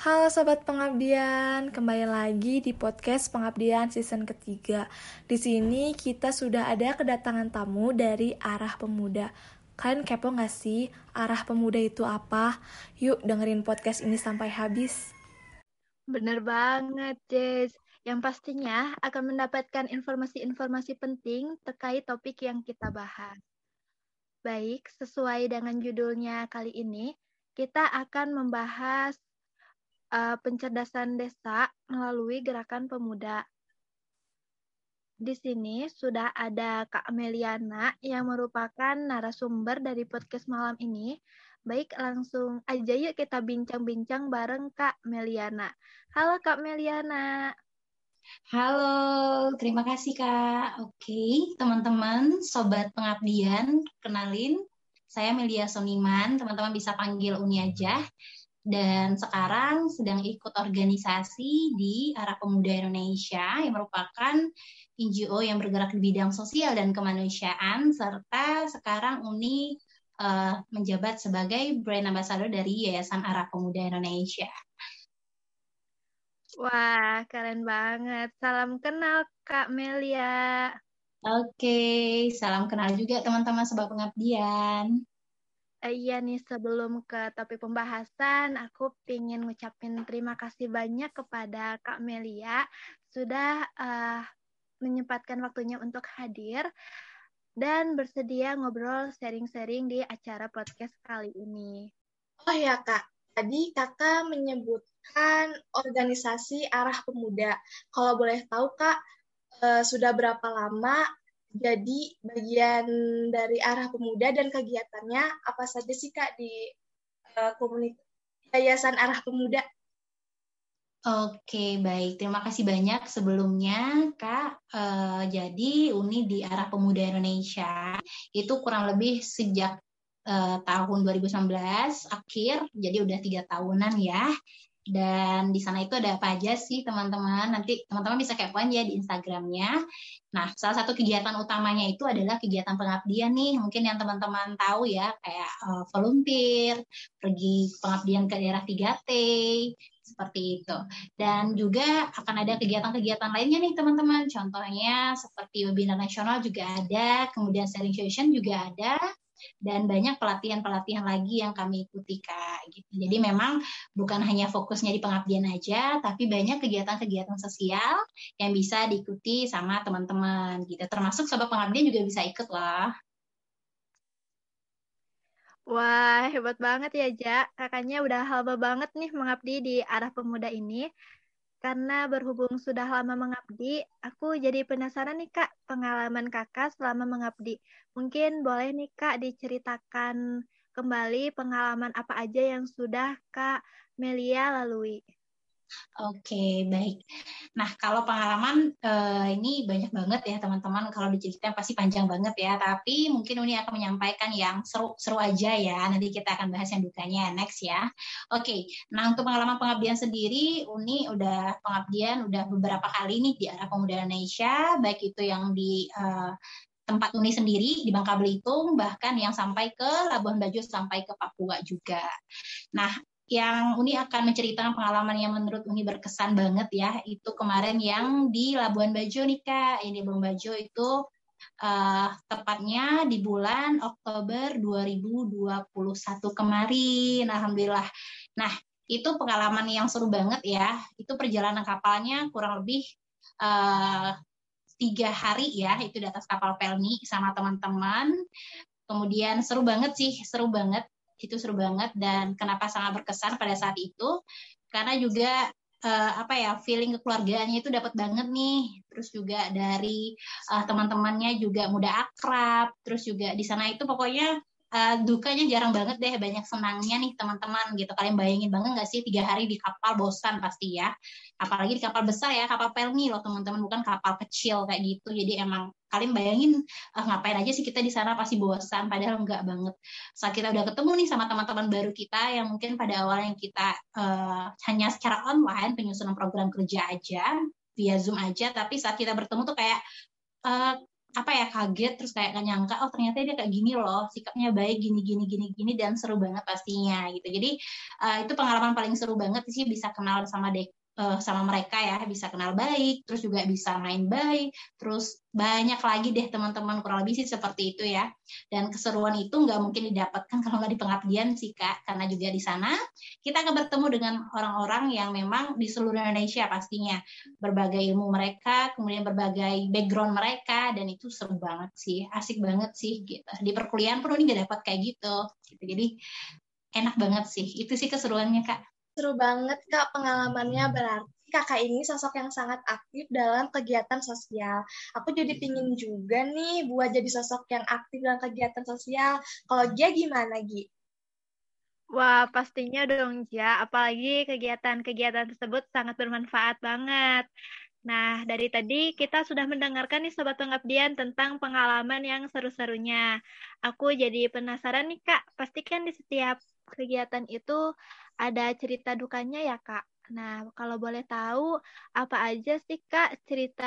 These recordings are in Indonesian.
Halo Sobat Pengabdian, kembali lagi di podcast Pengabdian season ketiga. Di sini kita sudah ada kedatangan tamu dari Arah Pemuda. Kalian kepo gak sih Arah Pemuda itu apa? Yuk dengerin podcast ini sampai habis. Bener banget, Jess. Yang pastinya akan mendapatkan informasi-informasi penting terkait topik yang kita bahas. Baik, sesuai dengan judulnya kali ini, kita akan membahas uh, pencerdasan desa melalui gerakan pemuda. Di sini sudah ada Kak Meliana yang merupakan narasumber dari podcast malam ini. Baik, langsung aja yuk kita bincang-bincang bareng Kak Meliana. Halo Kak Meliana. Halo, terima kasih Kak. Oke, teman-teman, sobat pengabdian, kenalin, saya Melia Soniman, teman-teman bisa panggil Uni aja dan sekarang sedang ikut organisasi di Arah Pemuda Indonesia yang merupakan NGO yang bergerak di bidang sosial dan kemanusiaan serta sekarang Uni uh, menjabat sebagai brand ambassador dari Yayasan Arah Pemuda Indonesia. Wah, keren banget. Salam kenal Kak Melia. Oke, salam kenal juga teman-teman sebab pengabdian. Uh, iya nih, sebelum ke topik pembahasan, aku ingin ngucapin terima kasih banyak kepada Kak Melia sudah uh, menyempatkan waktunya untuk hadir dan bersedia ngobrol sharing-sharing di acara podcast kali ini. Oh ya Kak, tadi Kakak menyebutkan organisasi Arah Pemuda. Kalau boleh tahu Kak, uh, sudah berapa lama jadi bagian dari arah pemuda dan kegiatannya apa saja sih kak di uh, komunitas Yayasan Arah Pemuda? Oke, baik. Terima kasih banyak sebelumnya, Kak. Uh, jadi, Uni di Arah Pemuda Indonesia itu kurang lebih sejak uh, tahun 2019 akhir, jadi udah tiga tahunan ya dan di sana itu ada apa aja sih teman-teman? Nanti teman-teman bisa kepoin ya di Instagramnya. Nah salah satu kegiatan utamanya itu adalah kegiatan pengabdian nih. Mungkin yang teman-teman tahu ya kayak uh, volunteer pergi pengabdian ke daerah 3T seperti itu. Dan juga akan ada kegiatan-kegiatan lainnya nih teman-teman. Contohnya seperti webinar nasional juga ada kemudian sharing session juga ada dan banyak pelatihan-pelatihan lagi yang kami ikuti kak gitu. Jadi memang bukan hanya fokusnya di pengabdian aja, tapi banyak kegiatan-kegiatan sosial yang bisa diikuti sama teman-teman gitu. Termasuk sobat pengabdian juga bisa ikut lah. Wah, hebat banget ya, Ja. Kakaknya udah lama banget nih mengabdi di arah pemuda ini. Karena berhubung sudah lama mengabdi, aku jadi penasaran nih Kak, pengalaman Kakak selama mengabdi. Mungkin boleh nih Kak diceritakan kembali pengalaman apa aja yang sudah Kak Melia lalui. Oke, baik. Nah, kalau pengalaman uh, ini banyak banget ya teman-teman. Kalau diceritain pasti panjang banget ya. Tapi mungkin Uni akan menyampaikan yang seru-seru aja ya. Nanti kita akan bahas yang dukanya next ya. Oke, nah untuk pengalaman pengabdian sendiri, Uni udah pengabdian udah beberapa kali nih di arah pemuda Indonesia, baik itu yang di uh, tempat Uni sendiri di Bangka Belitung, bahkan yang sampai ke Labuan Bajo sampai ke Papua juga. Nah, yang Uni akan menceritakan pengalaman yang menurut Uni berkesan banget ya, itu kemarin yang di Labuan Bajo nih Kak. Ini Labuan Bajo itu uh, tepatnya di bulan Oktober 2021 kemarin. Alhamdulillah. Nah, itu pengalaman yang seru banget ya. Itu perjalanan kapalnya kurang lebih uh, tiga hari ya, itu di atas kapal Pelni sama teman-teman. Kemudian seru banget sih, seru banget itu seru banget. Dan kenapa sangat berkesan pada saat itu? Karena juga uh, apa ya feeling kekeluargaannya itu dapat banget nih. Terus juga dari uh, teman-temannya juga mudah akrab. Terus juga di sana itu pokoknya uh, dukanya jarang banget deh banyak senangnya nih teman-teman gitu. Kalian bayangin banget nggak sih tiga hari di kapal bosan pasti ya. Apalagi di kapal besar ya kapal pelni loh teman-teman bukan kapal kecil kayak gitu. Jadi emang kalian bayangin uh, ngapain aja sih kita di sana pasti bosan padahal enggak banget. Saat kita udah ketemu nih sama teman-teman baru kita yang mungkin pada awalnya kita uh, hanya secara online penyusunan program kerja aja via zoom aja tapi saat kita bertemu tuh kayak uh, apa ya kaget terus kayak gak nyangka oh ternyata dia kayak gini loh sikapnya baik gini gini gini gini dan seru banget pastinya gitu. Jadi uh, itu pengalaman paling seru banget sih bisa kenal sama dek uh, sama mereka ya bisa kenal baik terus juga bisa main baik terus banyak lagi deh teman-teman kurang lebih sih seperti itu ya. Dan keseruan itu nggak mungkin didapatkan kalau nggak di pengabdian sih kak. Karena juga di sana kita akan bertemu dengan orang-orang yang memang di seluruh Indonesia pastinya. Berbagai ilmu mereka kemudian berbagai background mereka dan itu seru banget sih asik banget sih gitu. Di perkuliahan pun ini nggak dapat kayak gitu. Gitu. Jadi enak banget sih. Itu sih keseruannya kak Seru banget Kak pengalamannya berarti kakak ini sosok yang sangat aktif dalam kegiatan sosial. Aku jadi pingin juga nih buat jadi sosok yang aktif dalam kegiatan sosial. Kalau dia gimana, Gi? Wah, pastinya dong, Ja. Apalagi kegiatan-kegiatan tersebut sangat bermanfaat banget. Nah, dari tadi kita sudah mendengarkan nih Sobat Pengabdian tentang pengalaman yang seru-serunya. Aku jadi penasaran nih, Kak. Pastikan di setiap kegiatan itu ada cerita dukanya ya, Kak. Nah, kalau boleh tahu, apa aja sih, Kak, cerita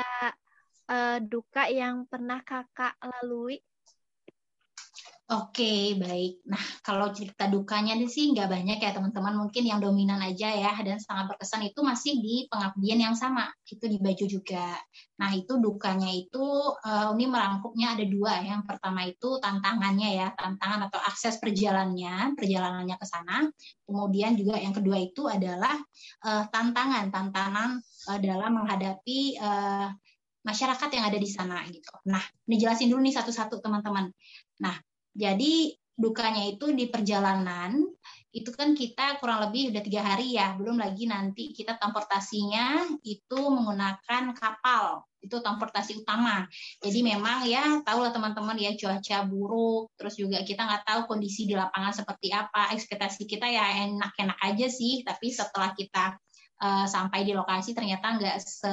uh, duka yang pernah Kakak lalui? Oke, baik. Nah, kalau cerita dukanya sih nggak banyak ya teman-teman. Mungkin yang dominan aja ya dan sangat berkesan itu masih di pengabdian yang sama. Itu di baju juga. Nah, itu dukanya itu uh, ini merangkumnya ada dua. Yang pertama itu tantangannya ya, tantangan atau akses perjalanannya, perjalanannya ke sana. Kemudian juga yang kedua itu adalah uh, tantangan, tantangan uh, dalam menghadapi masyarakat yang ada di sana gitu. Nah, ini jelasin dulu nih satu-satu teman-teman. Nah, jadi dukanya itu di perjalanan itu kan kita kurang lebih udah tiga hari ya belum lagi nanti kita transportasinya itu menggunakan kapal itu transportasi utama. Jadi memang ya tahulah teman-teman ya cuaca buruk terus juga kita nggak tahu kondisi di lapangan seperti apa ekspektasi kita ya enak-enak aja sih tapi setelah kita uh, sampai di lokasi ternyata nggak se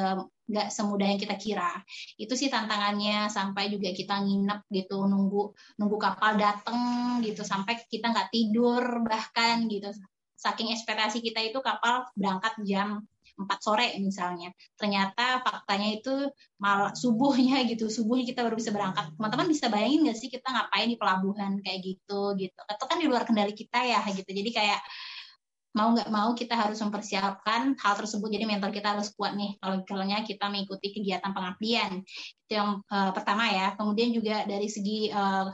nggak semudah yang kita kira. Itu sih tantangannya sampai juga kita nginep gitu nunggu nunggu kapal dateng gitu sampai kita nggak tidur bahkan gitu. Saking ekspektasi kita itu kapal berangkat jam 4 sore misalnya. Ternyata faktanya itu malah subuhnya gitu. Subuhnya kita baru bisa berangkat. Teman-teman bisa bayangin nggak sih kita ngapain di pelabuhan kayak gitu gitu. Itu kan di luar kendali kita ya gitu. Jadi kayak mau nggak mau kita harus mempersiapkan hal tersebut. Jadi mental kita harus kuat nih. Kalau misalnya kita mengikuti kegiatan pengabdian. Itu yang uh, pertama ya. Kemudian juga dari segi uh,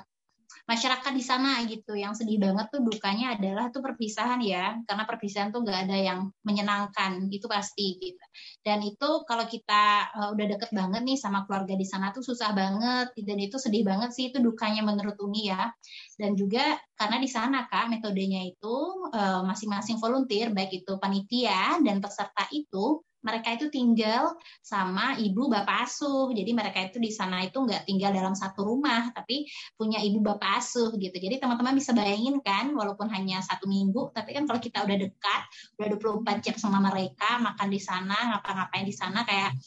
masyarakat di sana gitu. Yang sedih banget tuh dukanya adalah tuh perpisahan ya. Karena perpisahan tuh nggak ada yang menyenangkan gitu pasti gitu. Dan itu kalau kita uh, udah deket banget nih sama keluarga di sana tuh susah banget. Dan itu sedih banget sih itu dukanya menurut Uni ya. Dan juga karena di sana kak metodenya itu uh, masing-masing volunteer baik itu panitia dan peserta itu mereka itu tinggal sama ibu bapak asuh. Jadi mereka itu di sana itu nggak tinggal dalam satu rumah, tapi punya ibu bapak asuh gitu. Jadi teman-teman bisa bayangin kan, walaupun hanya satu minggu, tapi kan kalau kita udah dekat, udah 24 jam sama mereka, makan di sana, ngapa-ngapain di sana kayak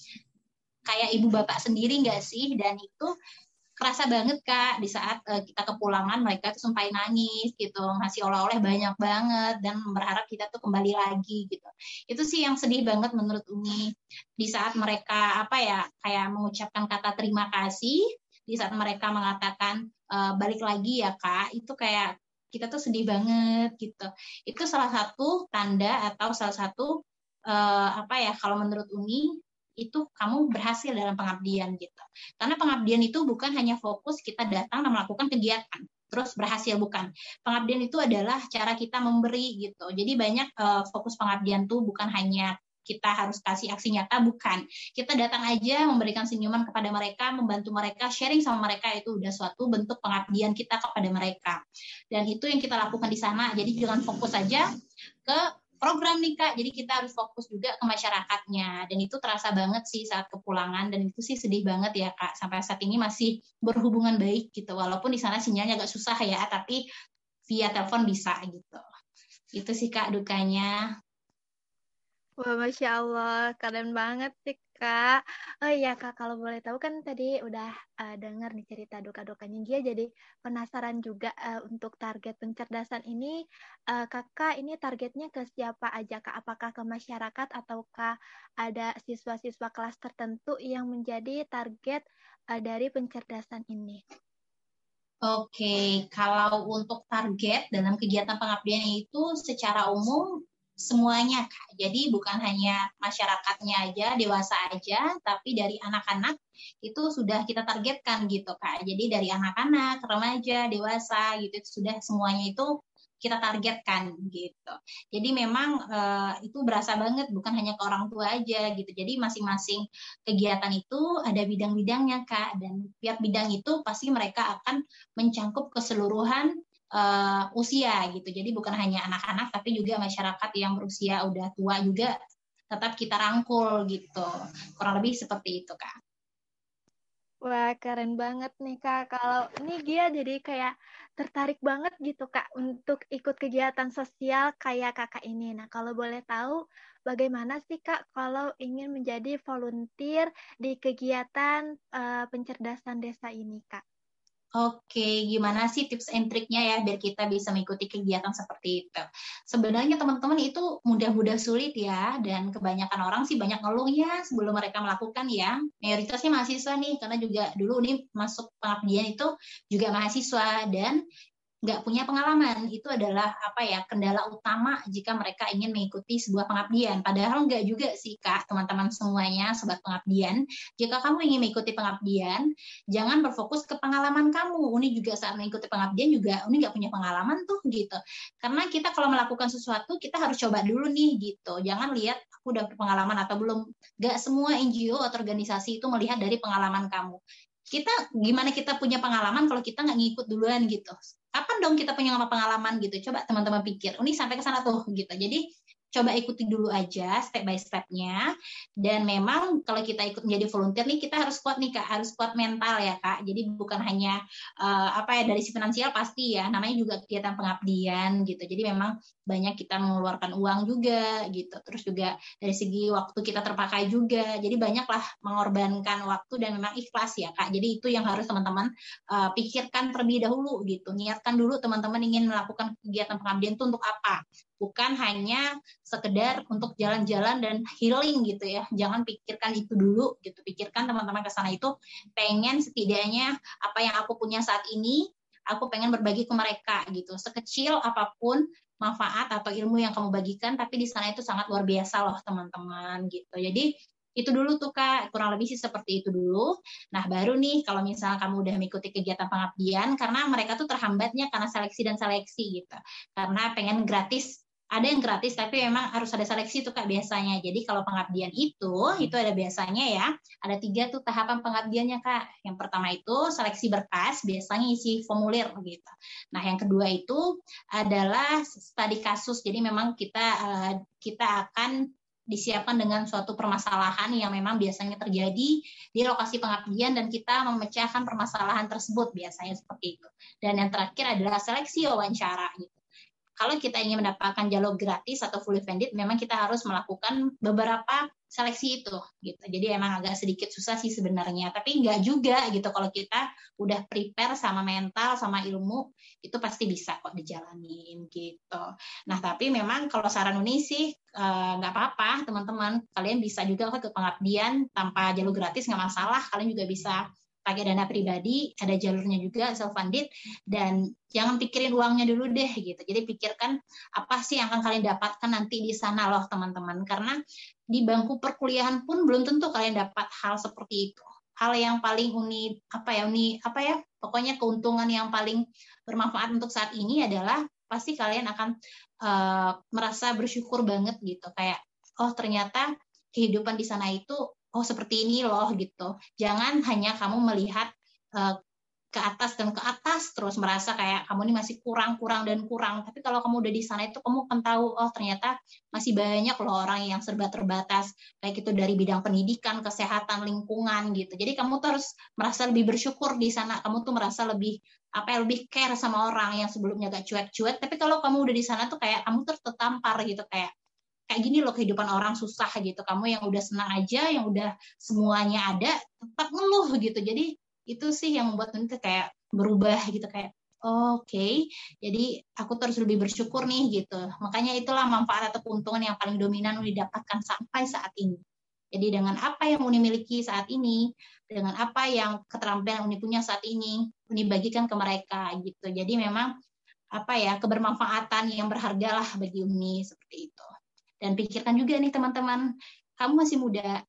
kayak ibu bapak sendiri nggak sih? Dan itu kerasa banget kak di saat uh, kita kepulangan mereka tuh sampai nangis gitu ngasih oleh-oleh banyak banget dan berharap kita tuh kembali lagi gitu. Itu sih yang sedih banget menurut Umi. Di saat mereka apa ya kayak mengucapkan kata terima kasih di saat mereka mengatakan uh, balik lagi ya kak itu kayak kita tuh sedih banget gitu. Itu salah satu tanda atau salah satu uh, apa ya kalau menurut Umi itu kamu berhasil dalam pengabdian gitu. Karena pengabdian itu bukan hanya fokus kita datang dan melakukan kegiatan terus berhasil bukan. Pengabdian itu adalah cara kita memberi gitu. Jadi banyak uh, fokus pengabdian tuh bukan hanya kita harus kasih aksi nyata bukan. Kita datang aja memberikan senyuman kepada mereka, membantu mereka, sharing sama mereka itu udah suatu bentuk pengabdian kita kepada mereka. Dan itu yang kita lakukan di sana. Jadi jangan fokus aja ke program nih Kak. Jadi kita harus fokus juga ke masyarakatnya. Dan itu terasa banget sih saat kepulangan dan itu sih sedih banget ya Kak. Sampai saat ini masih berhubungan baik gitu. Walaupun di sana sinyalnya agak susah ya, tapi via telepon bisa gitu. Itu sih Kak dukanya. Wah, Masya Allah, keren banget sih Kak. Oh iya Kak, kalau boleh tahu kan tadi udah uh, dengar nih cerita duka-dukanya dia, jadi penasaran juga uh, untuk target pencerdasan ini, uh, Kakak ini targetnya ke siapa aja Kak? Apakah ke masyarakat ataukah ada siswa-siswa kelas tertentu yang menjadi target uh, dari pencerdasan ini? Oke, kalau untuk target dalam kegiatan pengabdian itu secara umum semuanya Kak. Jadi bukan hanya masyarakatnya aja, dewasa aja, tapi dari anak-anak itu sudah kita targetkan gitu Kak. Jadi dari anak-anak, remaja, dewasa gitu sudah semuanya itu kita targetkan gitu. Jadi memang uh, itu berasa banget bukan hanya ke orang tua aja gitu. Jadi masing-masing kegiatan itu ada bidang-bidangnya Kak dan tiap bidang itu pasti mereka akan mencangkup keseluruhan uh, usia gitu. Jadi bukan hanya anak-anak tapi juga masyarakat yang berusia udah tua juga tetap kita rangkul gitu. Kurang lebih seperti itu Kak. Wah, keren banget nih Kak. Kalau ini Gia jadi kayak tertarik banget gitu Kak untuk ikut kegiatan sosial kayak Kakak ini. Nah, kalau boleh tahu bagaimana sih Kak kalau ingin menjadi volunteer di kegiatan uh, pencerdasan desa ini Kak? Oke, gimana sih tips and triknya ya biar kita bisa mengikuti kegiatan seperti itu? Sebenarnya teman-teman itu mudah-mudah sulit ya, dan kebanyakan orang sih banyak ngeluh ya sebelum mereka melakukan ya. Mayoritasnya mahasiswa nih, karena juga dulu nih masuk pengabdian itu juga mahasiswa dan nggak punya pengalaman itu adalah apa ya kendala utama jika mereka ingin mengikuti sebuah pengabdian. Padahal nggak juga sih kak teman-teman semuanya sobat pengabdian. Jika kamu ingin mengikuti pengabdian, jangan berfokus ke pengalaman kamu. Uni juga saat mengikuti pengabdian juga Uni nggak punya pengalaman tuh gitu. Karena kita kalau melakukan sesuatu kita harus coba dulu nih gitu. Jangan lihat aku udah berpengalaman atau belum. Gak semua NGO atau organisasi itu melihat dari pengalaman kamu kita gimana kita punya pengalaman kalau kita nggak ngikut duluan gitu. Kapan dong kita punya pengalaman gitu? Coba teman-teman pikir. Ini sampai ke sana tuh gitu. Jadi coba ikuti dulu aja step by stepnya. Dan memang kalau kita ikut menjadi volunteer nih kita harus kuat nih kak. Harus kuat mental ya kak. Jadi bukan hanya uh, apa ya dari si finansial pasti ya. Namanya juga kegiatan pengabdian gitu. Jadi memang banyak kita mengeluarkan uang juga gitu. Terus juga dari segi waktu kita terpakai juga. Jadi banyaklah mengorbankan waktu dan memang ikhlas ya kak. Jadi itu yang harus teman-teman uh, pikirkan terlebih dahulu gitu. Niatkan dulu teman-teman ingin melakukan kegiatan pengabdian itu untuk apa. Bukan hanya sekedar untuk jalan-jalan dan healing gitu ya. Jangan pikirkan itu dulu gitu. Pikirkan teman-teman ke sana itu pengen setidaknya apa yang aku punya saat ini, aku pengen berbagi ke mereka gitu. Sekecil apa pun manfaat atau ilmu yang kamu bagikan, tapi di sana itu sangat luar biasa loh teman-teman gitu. Jadi itu dulu tuh kak kurang lebih sih seperti itu dulu nah baru nih kalau misalnya kamu udah mengikuti kegiatan pengabdian karena mereka tuh terhambatnya karena seleksi dan seleksi gitu karena pengen gratis ada yang gratis tapi memang harus ada seleksi tuh kak biasanya. Jadi kalau pengabdian itu itu ada biasanya ya. Ada tiga tuh tahapan pengabdiannya kak. Yang pertama itu seleksi berkas biasanya isi formulir gitu. Nah yang kedua itu adalah studi kasus. Jadi memang kita uh, kita akan disiapkan dengan suatu permasalahan yang memang biasanya terjadi di lokasi pengabdian dan kita memecahkan permasalahan tersebut biasanya seperti itu. Dan yang terakhir adalah seleksi wawancara gitu kalau kita ingin mendapatkan jalur gratis atau fully funded, memang kita harus melakukan beberapa seleksi itu gitu. Jadi emang agak sedikit susah sih sebenarnya, tapi nggak juga gitu kalau kita udah prepare sama mental sama ilmu itu pasti bisa kok dijalanin gitu. Nah tapi memang kalau saran Uni sih eh, nggak apa-apa teman-teman, kalian bisa juga ke pengabdian tanpa jalur gratis nggak masalah, kalian juga bisa pakai dana pribadi, ada jalurnya juga self funded dan jangan pikirin uangnya dulu deh gitu. Jadi pikirkan apa sih yang akan kalian dapatkan nanti di sana loh teman-teman karena di bangku perkuliahan pun belum tentu kalian dapat hal seperti itu. Hal yang paling unik apa ya unik apa ya pokoknya keuntungan yang paling bermanfaat untuk saat ini adalah pasti kalian akan uh, merasa bersyukur banget gitu kayak oh ternyata kehidupan di sana itu oh seperti ini loh gitu. Jangan hanya kamu melihat uh, ke atas dan ke atas terus merasa kayak kamu ini masih kurang kurang dan kurang. Tapi kalau kamu udah di sana itu kamu akan tahu oh ternyata masih banyak loh orang yang serba terbatas. Baik itu dari bidang pendidikan kesehatan lingkungan gitu. Jadi kamu tuh harus merasa lebih bersyukur di sana. Kamu tuh merasa lebih apa ya lebih care sama orang yang sebelumnya gak cuek-cuek. Tapi kalau kamu udah di sana tuh kayak kamu tuh tertampar gitu kayak kayak gini loh kehidupan orang susah gitu. Kamu yang udah senang aja, yang udah semuanya ada, tetap ngeluh gitu. Jadi itu sih yang membuat nanti kayak berubah gitu kayak oke okay, jadi aku terus lebih bersyukur nih gitu makanya itulah manfaat atau keuntungan yang paling dominan didapatkan sampai saat ini Jadi dengan apa yang Uni miliki saat ini, dengan apa yang keterampilan Uni punya saat ini, Uni bagikan ke mereka gitu. Jadi memang apa ya kebermanfaatan yang berharga lah bagi Uni seperti itu. Dan pikirkan juga nih teman-teman, kamu masih muda,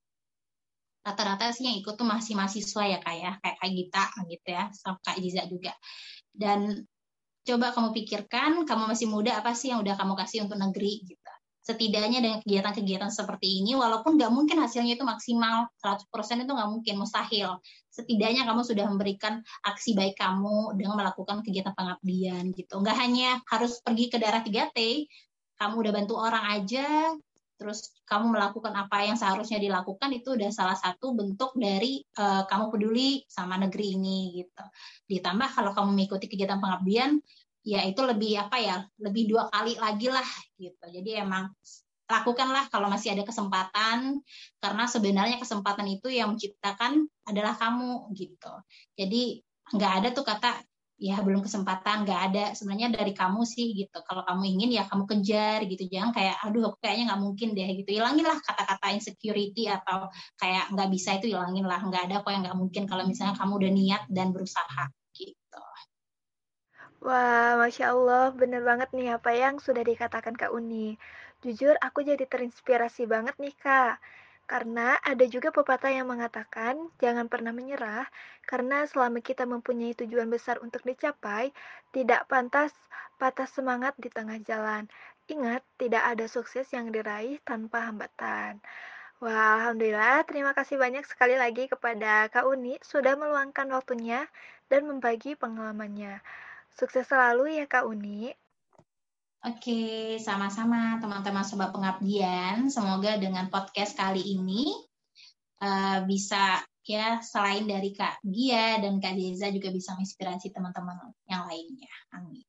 rata-rata sih yang ikut tuh masih mahasiswa ya kak ya. Kayak kak Gita gitu ya sama kak Jiza juga. Dan coba kamu pikirkan kamu masih muda apa sih yang udah kamu kasih untuk negeri gitu. Setidaknya dengan kegiatan-kegiatan seperti ini walaupun nggak mungkin hasilnya itu maksimal 100% itu nggak mungkin mustahil. Setidaknya kamu sudah memberikan aksi baik kamu dengan melakukan kegiatan pengabdian gitu. Nggak hanya harus pergi ke daerah 3T kamu udah bantu orang aja terus kamu melakukan apa yang seharusnya dilakukan itu udah salah satu bentuk dari uh, kamu peduli sama negeri ini gitu. Ditambah kalau kamu mengikuti kegiatan pengabdian ya itu lebih apa ya, lebih dua kali lagi lah gitu. Jadi emang lakukanlah kalau masih ada kesempatan karena sebenarnya kesempatan itu yang menciptakan adalah kamu gitu. Jadi nggak ada tuh kata ya belum kesempatan nggak ada. Sebenarnya dari kamu sih gitu. Kalau kamu ingin ya kamu kejar gitu. Jangan kayak aduh aku kayaknya nggak mungkin deh gitu. Hilangin lah kata-kata insecurity atau kayak nggak bisa itu hilangin lah. Nggak ada kok yang nggak mungkin kalau misalnya kamu udah niat dan berusaha gitu. Wah, Masya Allah, bener banget nih apa yang sudah dikatakan Kak Uni. Jujur, aku jadi terinspirasi banget nih, Kak. Karena ada juga pepatah yang mengatakan, jangan pernah menyerah, karena selama kita mempunyai tujuan besar untuk dicapai, tidak pantas patah semangat di tengah jalan. Ingat, tidak ada sukses yang diraih tanpa hambatan. Wah, Alhamdulillah, terima kasih banyak sekali lagi kepada Kak Uni sudah meluangkan waktunya dan membagi pengalamannya. Sukses selalu ya Kak Uni. Oke, sama-sama teman-teman sobat pengabdian. Semoga dengan podcast kali ini uh, bisa ya selain dari Kak Gia dan Kak Deza juga bisa menginspirasi teman-teman yang lainnya. Amin.